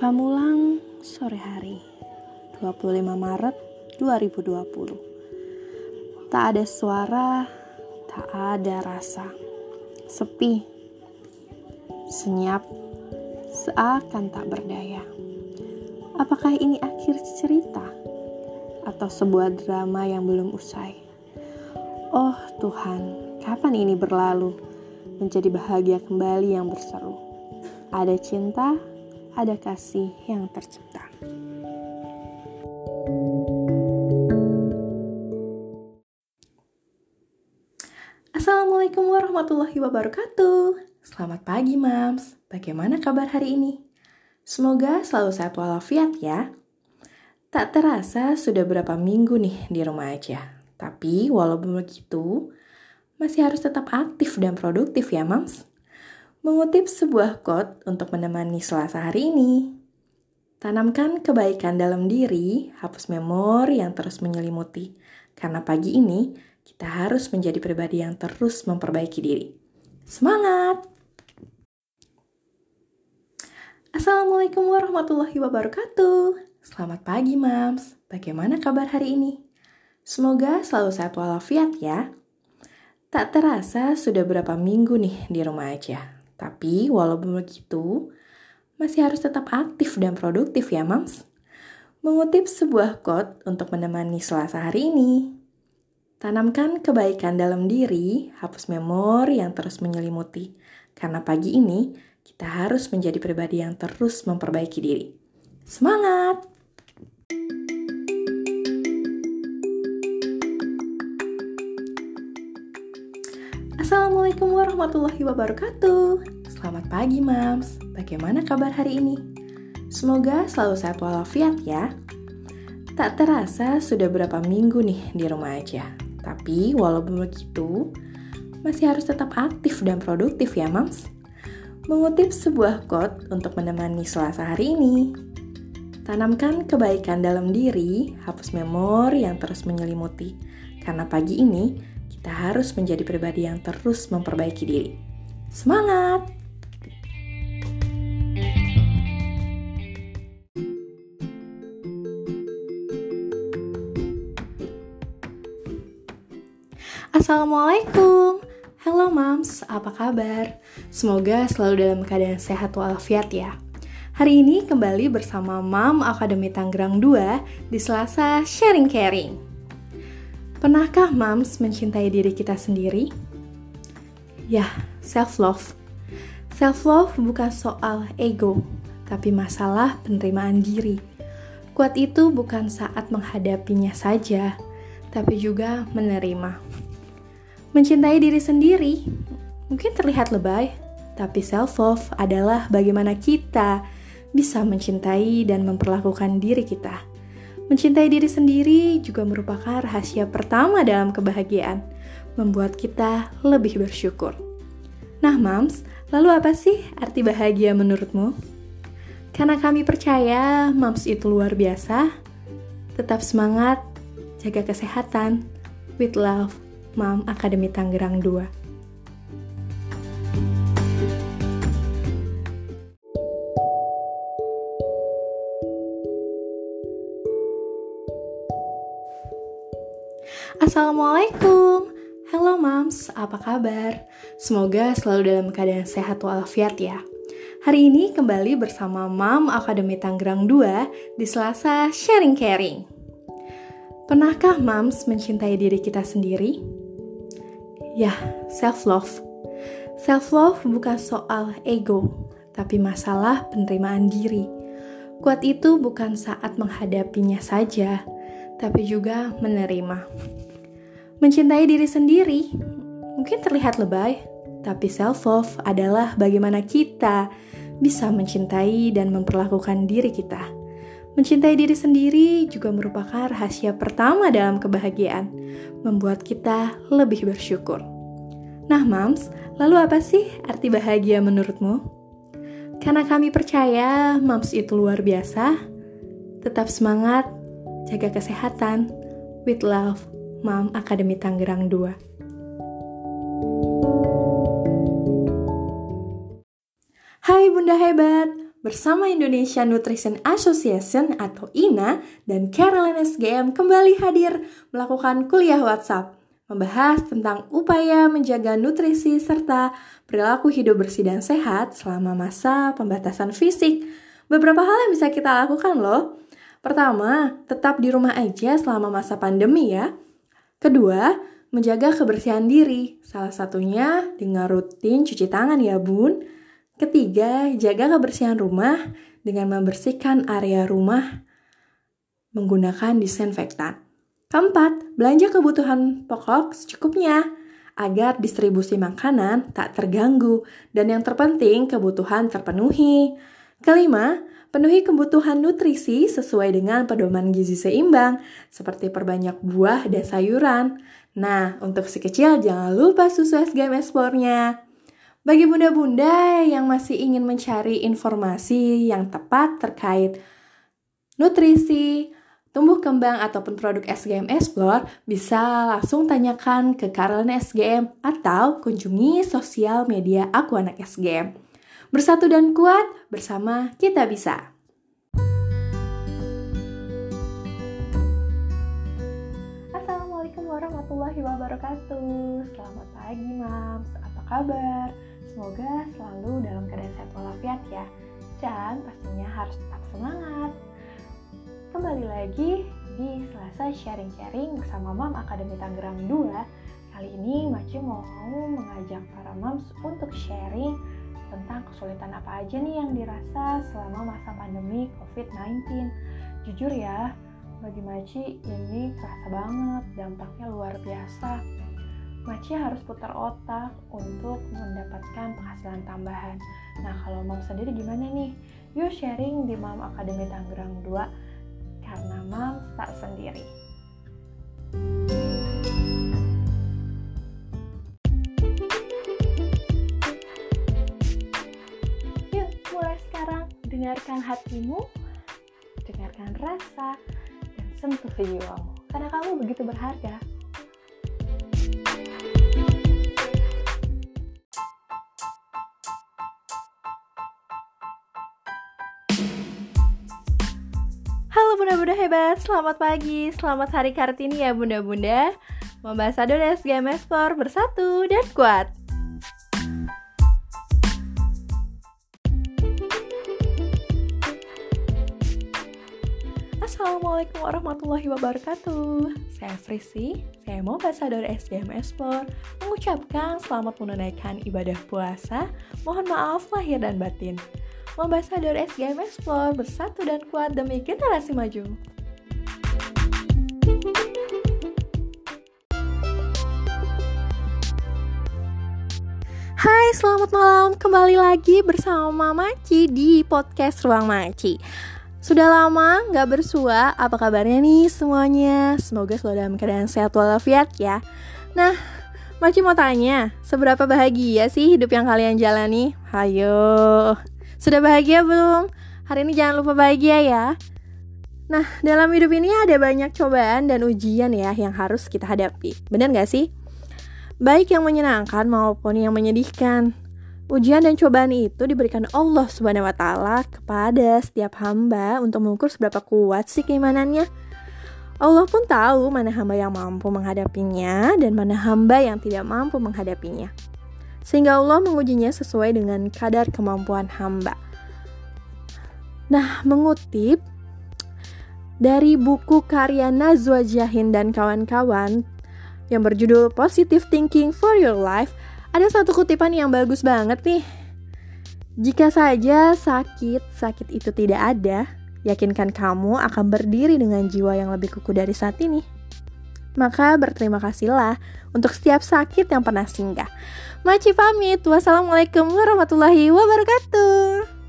Pamulang sore hari 25 Maret 2020 Tak ada suara, tak ada rasa Sepi Senyap Seakan tak berdaya Apakah ini akhir cerita? Atau sebuah drama yang belum usai? Oh Tuhan, kapan ini berlalu? Menjadi bahagia kembali yang berseru Ada cinta, ada kasih yang tercipta. Assalamualaikum warahmatullahi wabarakatuh. Selamat pagi, Mams. Bagaimana kabar hari ini? Semoga selalu sehat walafiat ya. Tak terasa sudah berapa minggu nih di rumah aja. Tapi walaupun begitu, masih harus tetap aktif dan produktif ya, Mams mengutip sebuah quote untuk menemani selasa hari ini. Tanamkan kebaikan dalam diri, hapus memori yang terus menyelimuti. Karena pagi ini, kita harus menjadi pribadi yang terus memperbaiki diri. Semangat! Assalamualaikum warahmatullahi wabarakatuh. Selamat pagi, Mams. Bagaimana kabar hari ini? Semoga selalu sehat walafiat ya. Tak terasa sudah berapa minggu nih di rumah aja. Tapi walaupun begitu, masih harus tetap aktif dan produktif ya, Mams. Mengutip sebuah quote untuk menemani selasa hari ini. Tanamkan kebaikan dalam diri, hapus memori yang terus menyelimuti. Karena pagi ini, kita harus menjadi pribadi yang terus memperbaiki diri. Semangat! Assalamualaikum warahmatullahi wabarakatuh. Selamat pagi, Mams. Bagaimana kabar hari ini? Semoga selalu sehat walafiat ya. Tak terasa sudah berapa minggu nih di rumah aja. Tapi walaupun begitu, masih harus tetap aktif dan produktif ya, Mams. Mengutip sebuah quote untuk menemani selasa hari ini. Tanamkan kebaikan dalam diri, hapus memori yang terus menyelimuti. Karena pagi ini, kita harus menjadi pribadi yang terus memperbaiki diri. Semangat! Assalamualaikum Halo Mams, apa kabar? Semoga selalu dalam keadaan sehat walafiat ya Hari ini kembali bersama Mam Akademi Tangerang 2 di Selasa Sharing Caring Pernahkah moms mencintai diri kita sendiri? Ya, self-love. Self-love bukan soal ego, tapi masalah penerimaan diri. Kuat itu bukan saat menghadapinya saja, tapi juga menerima. Mencintai diri sendiri mungkin terlihat lebay, tapi self-love adalah bagaimana kita bisa mencintai dan memperlakukan diri kita Mencintai diri sendiri juga merupakan rahasia pertama dalam kebahagiaan, membuat kita lebih bersyukur. Nah, Mams, lalu apa sih arti bahagia menurutmu? Karena kami percaya Mams itu luar biasa. Tetap semangat, jaga kesehatan. With love, Mam Akademi Tangerang 2. Assalamualaikum. Halo Mams, apa kabar? Semoga selalu dalam keadaan sehat walafiat ya. Hari ini kembali bersama Mam Akademi Tangerang 2 di Selasa Sharing Caring. Pernahkah Mams mencintai diri kita sendiri? Ya, self-love. Self-love bukan soal ego, tapi masalah penerimaan diri. Kuat itu bukan saat menghadapinya saja, tapi juga menerima. Mencintai diri sendiri mungkin terlihat lebay, tapi self-love adalah bagaimana kita bisa mencintai dan memperlakukan diri kita. Mencintai diri sendiri juga merupakan rahasia pertama dalam kebahagiaan, membuat kita lebih bersyukur. Nah, Mams, lalu apa sih arti bahagia menurutmu? Karena kami percaya Mams itu luar biasa, tetap semangat, jaga kesehatan, with love, Mam Akademi Tangerang 2. Hai Bunda Hebat, bersama Indonesia Nutrition Association atau INA dan Caroline SGM kembali hadir melakukan kuliah WhatsApp membahas tentang upaya menjaga nutrisi serta perilaku hidup bersih dan sehat selama masa pembatasan fisik. Beberapa hal yang bisa kita lakukan loh. Pertama, tetap di rumah aja selama masa pandemi ya. Kedua, menjaga kebersihan diri. Salah satunya dengan rutin cuci tangan ya bun. Ketiga, jaga kebersihan rumah dengan membersihkan area rumah menggunakan disinfektan. Keempat, belanja kebutuhan pokok secukupnya agar distribusi makanan tak terganggu dan yang terpenting kebutuhan terpenuhi. Kelima, penuhi kebutuhan nutrisi sesuai dengan pedoman gizi seimbang seperti perbanyak buah dan sayuran. Nah, untuk si kecil jangan lupa susu SGM Explore-nya. Bagi bunda-bunda yang masih ingin mencari informasi yang tepat terkait nutrisi, tumbuh kembang ataupun produk SGM Explore, bisa langsung tanyakan ke Carolina SGM atau kunjungi sosial media Aku Anak SGM. Bersatu dan kuat, bersama kita bisa. Assalamualaikum warahmatullahi wabarakatuh. Selamat pagi, Mams. Apa kabar? Semoga selalu dalam keadaan sehat walafiat ya. Dan pastinya harus tetap semangat. Kembali lagi di Selasa Sharing-Sharing bersama Mam Akademi Tangerang 2. Kali ini Maci mau mengajak para Mams untuk sharing tentang kesulitan apa aja nih yang dirasa selama masa pandemi COVID-19. Jujur ya, bagi Maci ini kerasa banget, dampaknya luar biasa Maci harus putar otak untuk mendapatkan penghasilan tambahan. Nah, kalau Mam sendiri gimana nih? Yuk sharing di Mam Akademi Tangerang 2 karena Mam tak sendiri. Yuk, dengarkan hatimu, dengarkan rasa, dan sentuh jiwamu. Karena kamu begitu berharga. bunda-bunda hebat, selamat pagi, selamat hari Kartini ya bunda-bunda Membasador SGM Espor bersatu dan kuat Assalamualaikum warahmatullahi wabarakatuh Saya Frisi, saya mau Ambasador SGM Espor Mengucapkan selamat menunaikan ibadah puasa Mohon maaf lahir dan batin Ambassador SGM Explore bersatu dan kuat demi generasi maju. Hai, selamat malam. Kembali lagi bersama Maci di podcast Ruang Maci. Sudah lama nggak bersua, apa kabarnya nih semuanya? Semoga selalu dalam keadaan sehat walafiat ya. Nah, Maci mau tanya, seberapa bahagia sih hidup yang kalian jalani? Hayo, sudah bahagia belum? Hari ini jangan lupa bahagia ya. Nah, dalam hidup ini ada banyak cobaan dan ujian ya yang harus kita hadapi. Benar gak sih? Baik yang menyenangkan maupun yang menyedihkan. Ujian dan cobaan itu diberikan Allah Subhanahu wa taala kepada setiap hamba untuk mengukur seberapa kuat sih keimanannya. Allah pun tahu mana hamba yang mampu menghadapinya dan mana hamba yang tidak mampu menghadapinya sehingga Allah mengujinya sesuai dengan kadar kemampuan hamba. Nah, mengutip dari buku karya Nazwa Jahin dan kawan-kawan yang berjudul Positive Thinking for Your Life, ada satu kutipan yang bagus banget nih. Jika saja sakit, sakit itu tidak ada, yakinkan kamu akan berdiri dengan jiwa yang lebih kukuh dari saat ini. Maka berterima kasihlah untuk setiap sakit yang pernah singgah. Maci pamit. Wassalamualaikum warahmatullahi wabarakatuh.